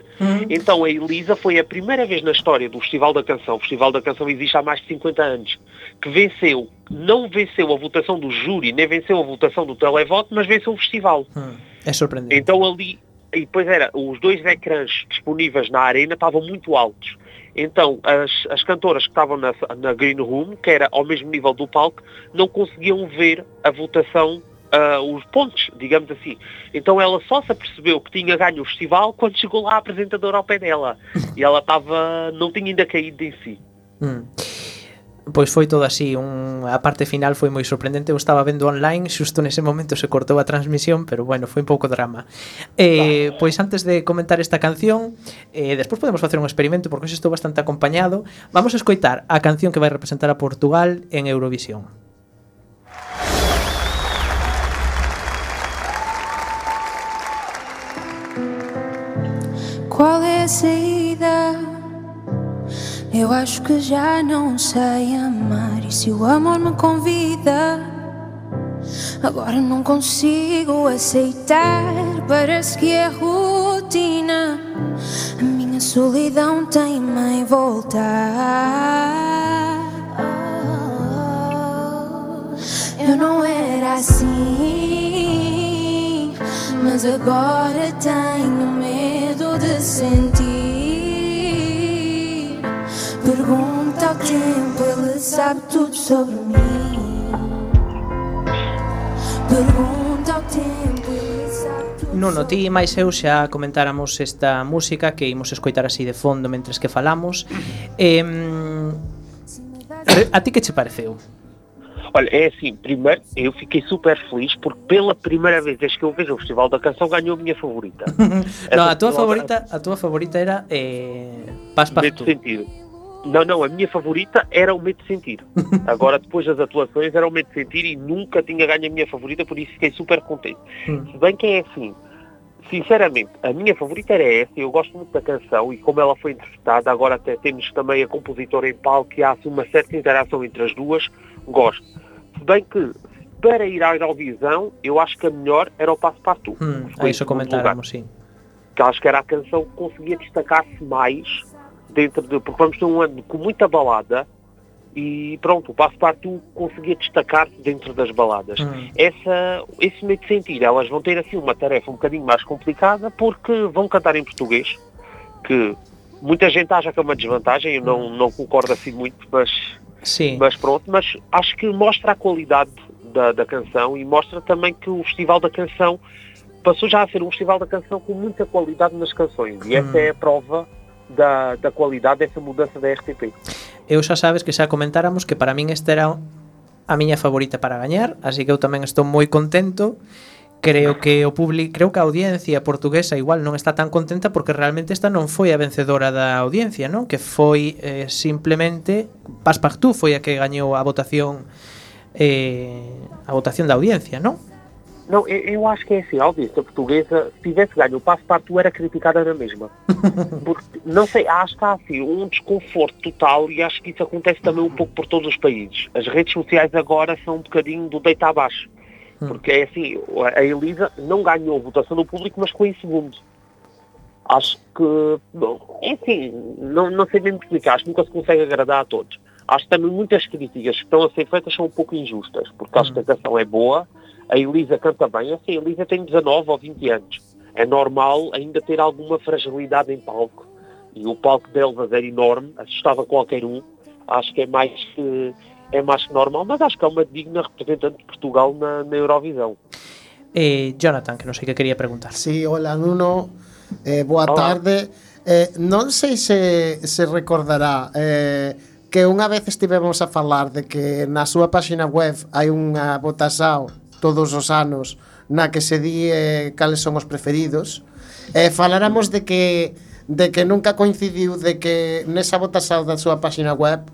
Então a Elisa foi a primeira vez na história do Festival da Canção, o Festival da Canção existe há mais de 50 anos, que venceu, não venceu a votação do júri, nem venceu a votação do televoto, mas venceu o festival. É surpreendente. Então ali, e depois era, os dois ecrãs disponíveis na arena estavam muito altos. Então as, as cantoras que estavam na, na Green Room, que era ao mesmo nível do palco, não conseguiam ver a votação, ah, os pontos, digamos assim. Então ela só se apercebeu que tinha ganho o festival quando chegou lá a apresentadora ao pé dela. E ela estava, não tinha ainda caído em si. Mm. Pois foi todo así, un, a parte final foi moi sorprendente, eu estaba vendo online, xusto nese momento se cortou a transmisión, pero bueno, foi un pouco drama. Eh, pois antes de comentar esta canción, eh, despois podemos facer un experimento, porque hoxe estou bastante acompañado, vamos a escoitar a canción que vai representar a Portugal en Eurovisión. Qual é a saída? Eu acho que já não sei amar. E se o amor me convida, agora não consigo aceitar. Parece que é rotina. A minha solidão tem-me em voltar. Eu não era assim, mas agora tenho medo de sentir. Ele sabe tudo sobre mim. Pergunta ao tempo. Nuno, ti máis eu xa comentáramos esta música que imos escoitar así de fondo mentres que falamos. Eh, a ti que che pareceu? Olha, é assim, primeiro eu fiquei super feliz porque pela primeira vez desde que eu vejo o Festival da Canção ganhou a minha favorita. Não, a, tua favorita, a tua favorita era eh, Paz Paz Neste sentido. Não, não, a minha favorita era o Medo de Sentir. Agora, depois das atuações, era o Medo de Sentir e nunca tinha ganho a minha favorita, por isso fiquei super contente. Se bem que é assim, sinceramente, a minha favorita era essa, eu gosto muito da canção e como ela foi interpretada, agora até temos também a compositora em palco e há assim, uma certa interação entre as duas, gosto. Se bem que, para ir à Eurovisão, eu acho que a melhor era o Passo Partout. Hum, Foi a em iso segundo comentáramos, sim. que acho que era a canção que conseguia destacar-se mais dentro de. Porque vamos ter um ano com muita balada e pronto, o Passepartout conseguia destacar-se dentro das baladas. Hum. Essa, esse meio de sentir, elas vão ter assim uma tarefa um bocadinho mais complicada porque vão cantar em português, que muita gente acha que é uma desvantagem, eu não, não concordo assim muito, mas, Sim. mas pronto, mas acho que mostra a qualidade da, da canção e mostra também que o Festival da Canção passou já a ser um festival da canção com muita qualidade nas canções e essa Hum. é a prova da, da cualidade dessa mudanza da RTP. Eu xa sabes que xa comentáramos que para min esta era a miña favorita para gañar, así que eu tamén estou moi contento. Creo que o público, creo que a audiencia portuguesa igual non está tan contenta porque realmente esta non foi a vencedora da audiencia, non? Que foi eh, simplemente Passepartout foi a que gañou a votación eh, a votación da audiencia, non? Não, eu, eu acho que é assim, a audiência portuguesa, se tivesse ganho o Passepartout era criticada na mesma. Porque, não sei, acho que há assim um desconforto total e acho que isso acontece também um pouco por todos os países. As redes sociais agora são um bocadinho do deita abaixo. Porque é assim, a Elisa não ganhou a votação do público, mas ficou em segundo. Acho que, bom, é assim, não, não sei bem explicar, acho que nunca se consegue agradar a todos. Acho que também muitas críticas que estão a ser feitas são um pouco injustas, porque acho que a canção é boa, a Elisa canta bem, assim, a Elisa tem 19 ou 20 anos. É normal ainda ter alguma fragilidade em palco. E o palco delas era enorme, assustava qualquer um. Acho que é mais que, é mais que normal, mas acho que é uma digna representante de Portugal na, na Eurovisão. Eh, Jonathan, que non sei que quería preguntar. Sí, hola Nuno, eh, boa Hola. tarde. Eh, non sei se, se recordará eh, que unha vez estivemos a falar de que na súa página web hai unha votação todos os anos na que se di eh, cales son os preferidos. Eh, faláramos de que de que nunca coincidiu de que nesa votación da súa páxina web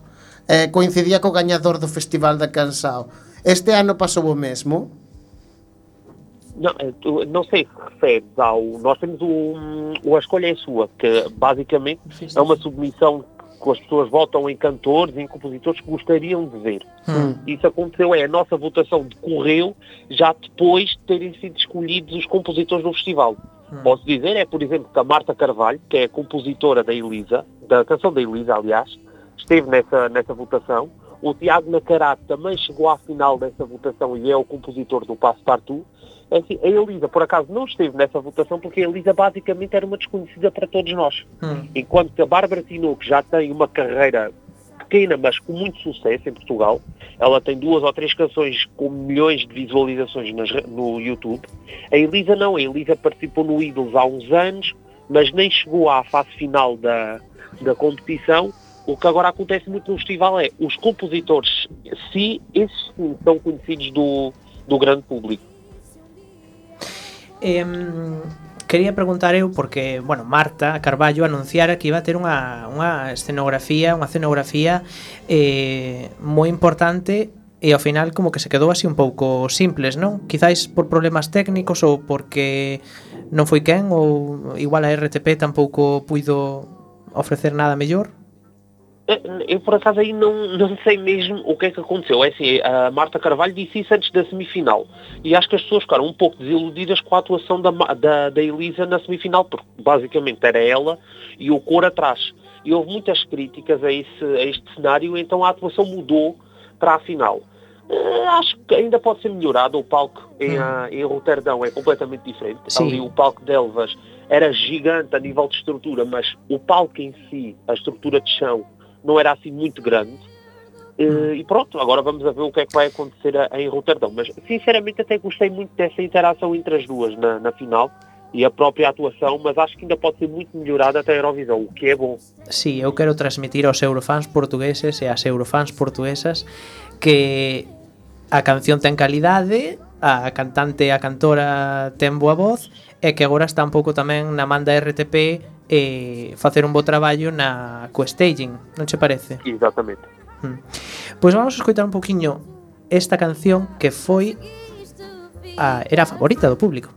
eh, coincidía co gañador do Festival da Cansao. Este ano pasou o mesmo? Não, eh, não sei se ao. Nós temos um, o A Escolha é Sua, que basicamente é uma submissão que as pessoas votam em cantores e em compositores que gostariam de ver. Isso aconteceu, é a nossa votação decorreu já depois de terem sido escolhidos os compositores do festival. Posso dizer, é por exemplo que a Marta Carvalho, que é a compositora da Elisa, da canção da Elisa, aliás, esteve nessa, nessa votação. O Tiago Nacarato também chegou à final dessa votação e é o compositor do Passo Partout. É assim, a Elisa, por acaso, não esteve nessa votação porque a Elisa basicamente era uma desconhecida para todos nós. Enquanto que a Bárbara Tinoco já tem uma carreira pequena, mas com muito sucesso em Portugal. Ela tem duas ou três canções com milhões de visualizações nas no YouTube. A Elisa não, a Elisa participou no Idols há uns anos, mas nem chegou à fase final da, da competição. O que agora acontece muito no festival é os compositores, se esses sim são conhecidos do, do grande público. Um, quería preguntar eu porque, bueno, Marta Carballo anunciara que iba a ter unha, unha escenografía, unha escenografía eh, moi importante e ao final como que se quedou así un pouco simples, non? Quizáis por problemas técnicos ou porque non foi quen ou igual a RTP tampouco puido ofrecer nada mellor? Eh, Eu, por acaso, aí não, não sei mesmo o que é que aconteceu. É assim, a Marta Carvalho disse isso antes da semifinal. E acho que as pessoas ficaram um pouco desiludidas com a atuação da, da, da Elisa na semifinal, porque basicamente era ela e o cor atrás. E houve muitas críticas a, esse, a este cenário, então a atuação mudou para a final. Eh, acho que ainda pode ser melhorado. O palco em, ah, em Roterdão é completamente diferente. Sim. Ali o palco de Elvas era gigante a nível de estrutura, mas o palco em si, a estrutura de chão, não era assim muito grande. Eh, E pronto, agora vamos a ver o que é que vai acontecer a- em Roterdão. Mas sinceramente até gostei muito dessa interação entre as duas na, na final e a própria atuação, mas acho que ainda pode ser muito melhorada até a Eurovisão, o que é bom. Sí, eu quero transmitir aos eurofans portugueses e ás eurofans portuguesas que a canción ten calidade, a cantante e a cantora ten boa voz e que agora está un pouco tamén na manda RTP eh, facer un bo traballo na co staging, non che parece? Exactamente. Hmm. Pois pues vamos a escoitar un poquinho esta canción que foi a, era a favorita do público.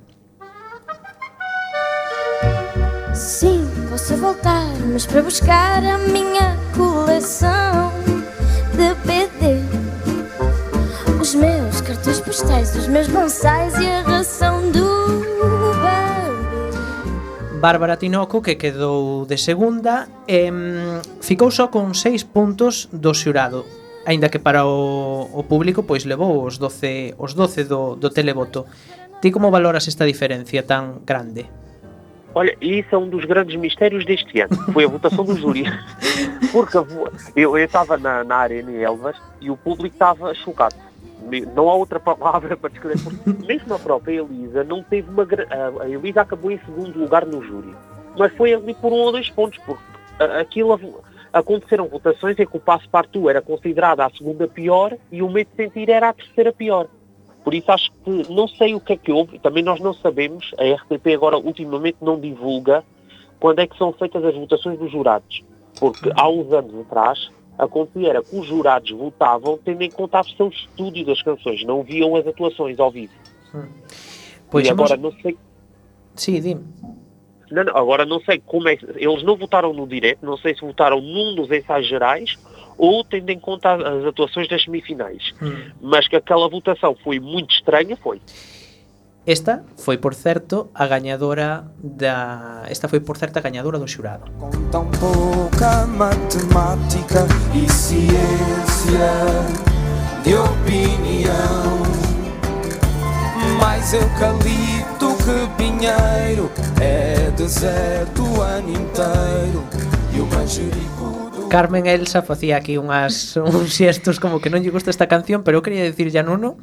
Sim, posso voltar, mas para buscar a minha coleção de BD. Os meus cartões postais, os meus bonsais e a ração do Bárbara Tinoco, que quedou de segunda, e, mm, ficou só con 6 puntos do xurado, aínda que para o, o público pois levou os 12 os 12 do, do televoto. Ti como valoras esta diferencia tan grande? Olha, isso é um dos grandes mistérios deste ano. Foi a votação do júri. Porque eu estava na, na Arena Elvas e o público estava chocado Não há outra palavra para descrever. Porque mesmo a própria Elisa não teve uma. a- Elisa acabou em segundo lugar no júri. Mas foi ali por um ou dois pontos. Porque aquilo. Aconteceram votações em que o Passo Partout era considerada a segunda pior e o Medo de Sentir era a terceira pior. Por isso acho que não sei o que é que houve, também nós não sabemos, a RTP agora ultimamente não divulga quando é que são feitas as votações dos jurados. Porque há uns anos atrás acontecia era que os jurados votavam tendo em conta a versão estúdio das canções, não viam as atuações ao vivo. Pois e agora vamos- não sei. Sí, dime. Não, não, agora não sei como é que. Eles não votaram no direto, não sei se votaram num dos ensaios gerais ou tendo em conta as- as atuações das semifinais. Mas que aquela votação foi muito estranha, foi. Esta foi, por certo, a gañadora da esta foi, por certo, a gañadora do xurado. Tão pouca matemática e ciência de opinião. Mais eucalipto que pinheiro, é deserto o ano inteiro. E o manjerico Carmen Elsa facía aquí unhas uns xestos como que non lle gusta esta canción, pero eu quería decir ya Nuno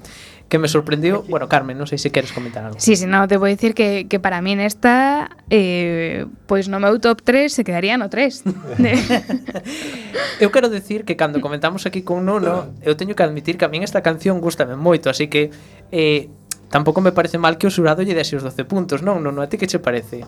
que me sorprendió. Bueno, Carmen, non sei se queres comentar algo. Sí, sí, no, te vou dicir que, que para mí nesta, eh, pois no meu top 3 se quedaría no 3. eu quero decir que cando comentamos aquí con Nuno, eu teño que admitir que a min esta canción gustame moito, así que eh, tampouco me parece mal que o xurado lle dese os 12 puntos, non? Non, non a ti que che parece?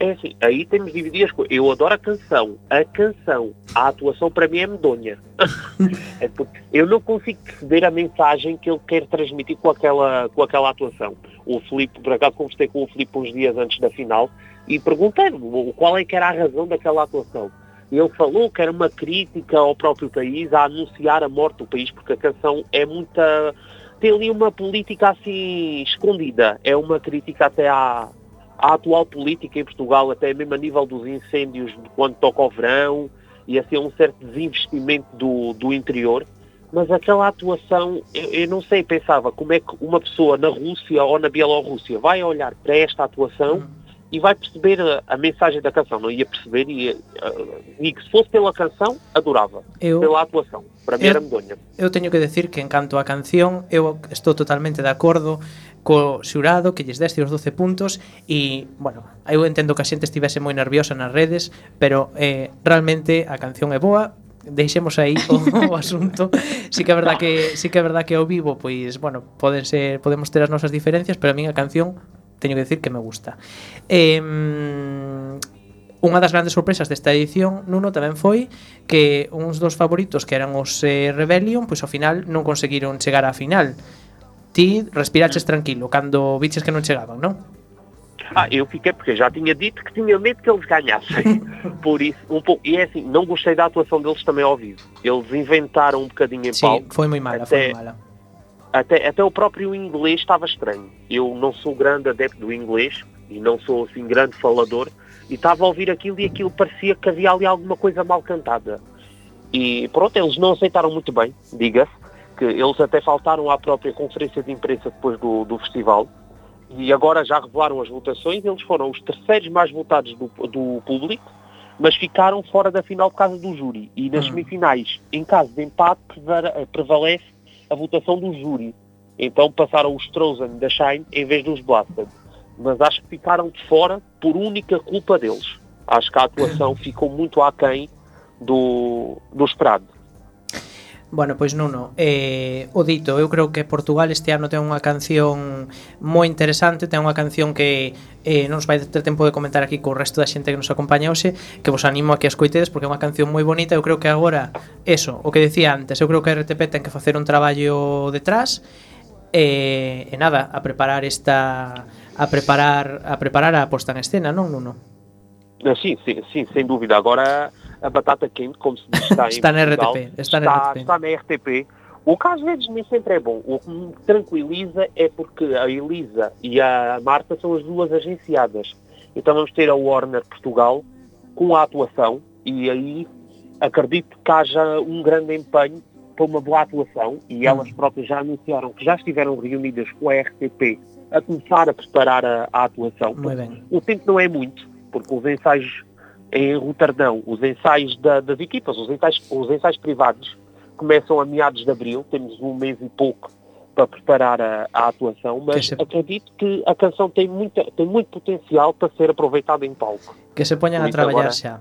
É assim, aí temos de dividir as coisas. Eu adoro a canção. A canção. A atuação para mim é medonha. é porque eu não consigo perceber a mensagem que ele quer transmitir com aquela, com aquela atuação. O Filipe, por acaso conversei com o Filipe uns dias antes da final e perguntei-lhe qual é que era a razão daquela atuação. Ele falou que era uma crítica ao próprio país, a anunciar a morte do país, porque a canção é muita... Tem ali uma política assim escondida. É uma crítica até à, à atual política em Portugal, até mesmo a nível dos incêndios quando toca o verão, e assim um certo desinvestimento do, do interior. Mas aquela atuação, eu, eu não sei, pensava como é que uma pessoa na Rússia ou na Bielorrússia vai olhar para esta atuação e vai perceber a, a mensagem da canção. Não ia perceber e, uh, e que se fosse pela canção, adorava. Eu, pela atuação. Para mim eu, era medonha. Eu teño que decir que en canto a canción, eu estou totalmente de acordo co xurado que lles deste os 12 puntos e, bueno, eu entendo que a xente estivese moi nerviosa nas redes, pero eh, realmente a canción é boa, deixemos aí o, o asunto. Sí que é verdad que sí que é verdad que ao vivo pois, bueno, poden ser podemos ter as nosas diferencias, pero a min a canción teño que decir que me gusta. Eh, unha das grandes sorpresas desta edición, Nuno, tamén foi que uns dos favoritos que eran os eh, Rebellion, pois ao final non conseguiron chegar á final. Ti respiraches mm. tranquilo cando viches que non chegaban, non? Ah, eu fiquei porque já tinha dito que tinha medo que eles ganhassem. Por isso, um pouco. E é assim, não gostei da atuação deles também ao vivo. Eles inventaram um bocadinho em Sim, palco. Foi muito mala, até, foi mala. Até, até o próprio inglês estava estranho. Eu não sou grande adepto do inglês e não sou assim grande falador e estava a ouvir aquilo e aquilo parecia que havia ali alguma coisa mal cantada. E pronto, eles não aceitaram muito bem, diga-se, que eles até faltaram à própria conferência de imprensa depois do, do festival e agora já revelaram as votações, eles foram os terceiros mais votados do, do público, mas ficaram fora da final por causa do júri. E nas semifinais, em caso de empate, prevalece a votação do júri. Então passaram os Trozen da Shine em vez dos Blasted. Mas acho que ficaram de fora por única culpa deles. Acho que a atuação ficou muito aquém do, do esperado. Bueno, pois Nuno. Eh, o dito, eu creo que Portugal este ano ten unha canción moi interesante, ten unha canción que eh, non os vai ter tempo de comentar aquí co resto da xente que nos acompaña hoxe, que vos animo a que a escoitedes porque é unha canción moi bonita, eu creo que agora, eso, o que decía antes, eu creo que a RTP ten que facer un traballo detrás e, eh, e nada, a preparar esta a preparar a preparar a posta en escena, non, Nuno? Ah, sí, sí, sí, sen dúbida. Agora a batata quente, como se diz, está, Está na Portugal, RTP, está na está, RTP. está na RTP. O que às vezes nem sempre é bom. O que me tranquiliza é porque a Elisa e a Marta são as duas agenciadas. Então vamos ter a Warner Portugal com a atuação e aí acredito que haja um grande empenho para uma boa atuação e elas próprias já anunciaram que já estiveram reunidas com a RTP a começar a preparar a, a atuação. O tempo não é muito, porque os ensaios em Roterdão os ensaios da, das equipas, os ensaios, os ensaios privados começam a meados de abril, temos um mês e pouco para preparar a, a atuação, mas se... acredito que a canção tem, muita, tem muito potencial para ser aproveitada em palco. Que se poñan a traballar xa.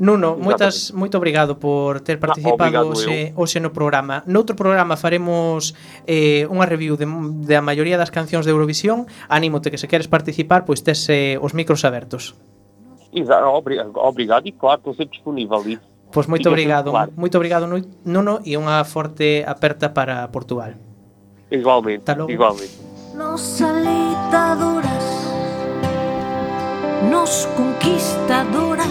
Nuno, moitas moito obrigado por ter ah, participado no, hoxe, hoxe no programa. Noutro programa faremos eh, unha review de, da maioría das cancións de Eurovisión. Anímote que se queres participar, pois tes eh, os micros abertos. Exa- obri- Obrigado e claro, estou sempre disponível. E Pois fica obrigado, claro. moito obrigado Nuno e unha forte aperta para Portugal. Igualmente, igualmente. Nos alitadoras, nos conquistadoras,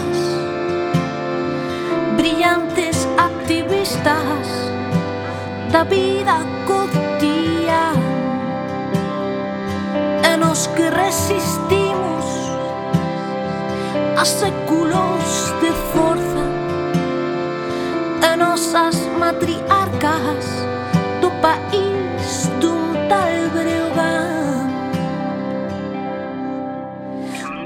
brillantes activistas da vida cotidiana, e nos que resistimos a séculos de forza e nosas matriarcas do país dun tal Breogán.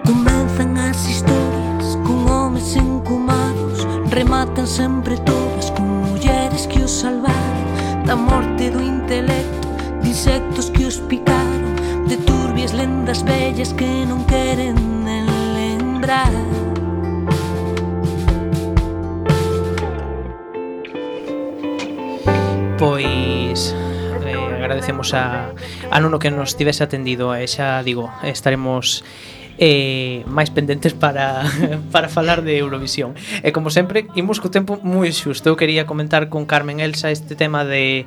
Comenzan as historias con homes encumados rematan sempre todas con mulleres que os salvaron. Da morte do intelecto de insectos que os picaron de turbias lendas bellas que non queren lembrar. Pois eh, agradecemos a, a Nuno que nos tivese atendido e xa digo, estaremos eh, máis pendentes para, para falar de Eurovisión. E como sempre, imos co tempo moi xusto. Eu quería comentar con Carmen Elsa este tema de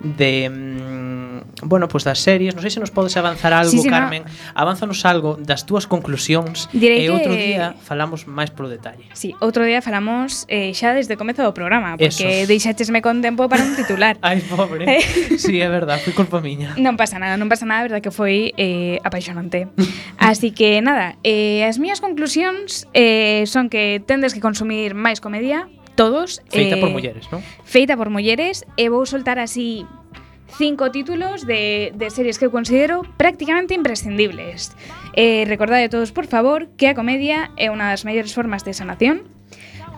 de mm, bueno, pois pues das series, non sei se nos podes avanzar algo, sí, sí, Carmen. No. Avánzanos algo das túas conclusións Direi e outro día falamos máis polo detalle. Si, sí, outro día falamos eh, xa desde o comezo do programa, porque Eso. deixáchesme con tempo para un titular. Ai, pobre. Eh? sí, é verdade, foi culpa miña. Non pasa nada, non pasa nada, a verdade que foi eh, apaixonante. Así que nada, eh, as miñas conclusións eh, son que tendes que consumir máis comedia, todos. Feita eh, por mulleres, non? Feita por mulleres e vou soltar así cinco títulos de, de series que eu considero prácticamente imprescindibles. Eh, recordade todos, por favor, que a comedia é unha das mellores formas de sanación,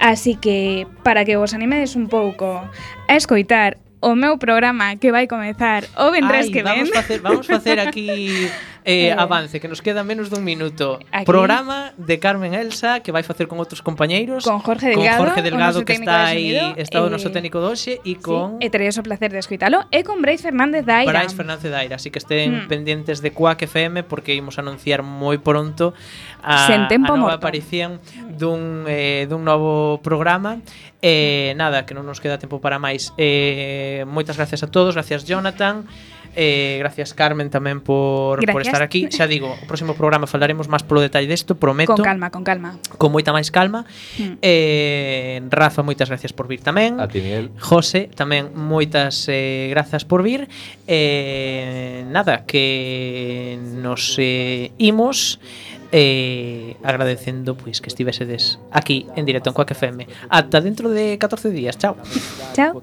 así que para que vos animedes un pouco a escoitar o meu programa que vai comezar o vendrés Ai, que vamos ven. Facer, vamos facer aquí Eh, eh, avance, que nos queda menos dun minuto. Aquí. Programa de Carmen Elsa que vai facer con outros compañeiros. Con Jorge Delgado, con Jorge Delgado que está aí, está o eh, noso técnico doxe e con sí, E terei o placer de escuitalo e con Brais Fernández Daira. Brais Fernández Daira. Así que estén mm. pendientes de Quack FM porque imos anunciar moi pronto a, Sen tempo a nova morto. aparición dun, eh, dun novo programa Eh, nada, que non nos queda tempo para máis. Eh, moitas gracias a todos, gracias Jonathan. Eh, gracias Carmen tamén por, gracias. por estar aquí. Xa digo, o próximo programa falaremos máis polo detalle desto, prometo. Con calma, con calma. Con moita máis calma. Mm. Eh, Rafa, moitas gracias por vir tamén. A ti, Miguel. José, tamén moitas eh, grazas por vir. Eh, nada, que nos eh, imos eh, agradecendo pois que estivesedes aquí en directo en Coaque FM. Ata dentro de 14 días. Chao. Chao.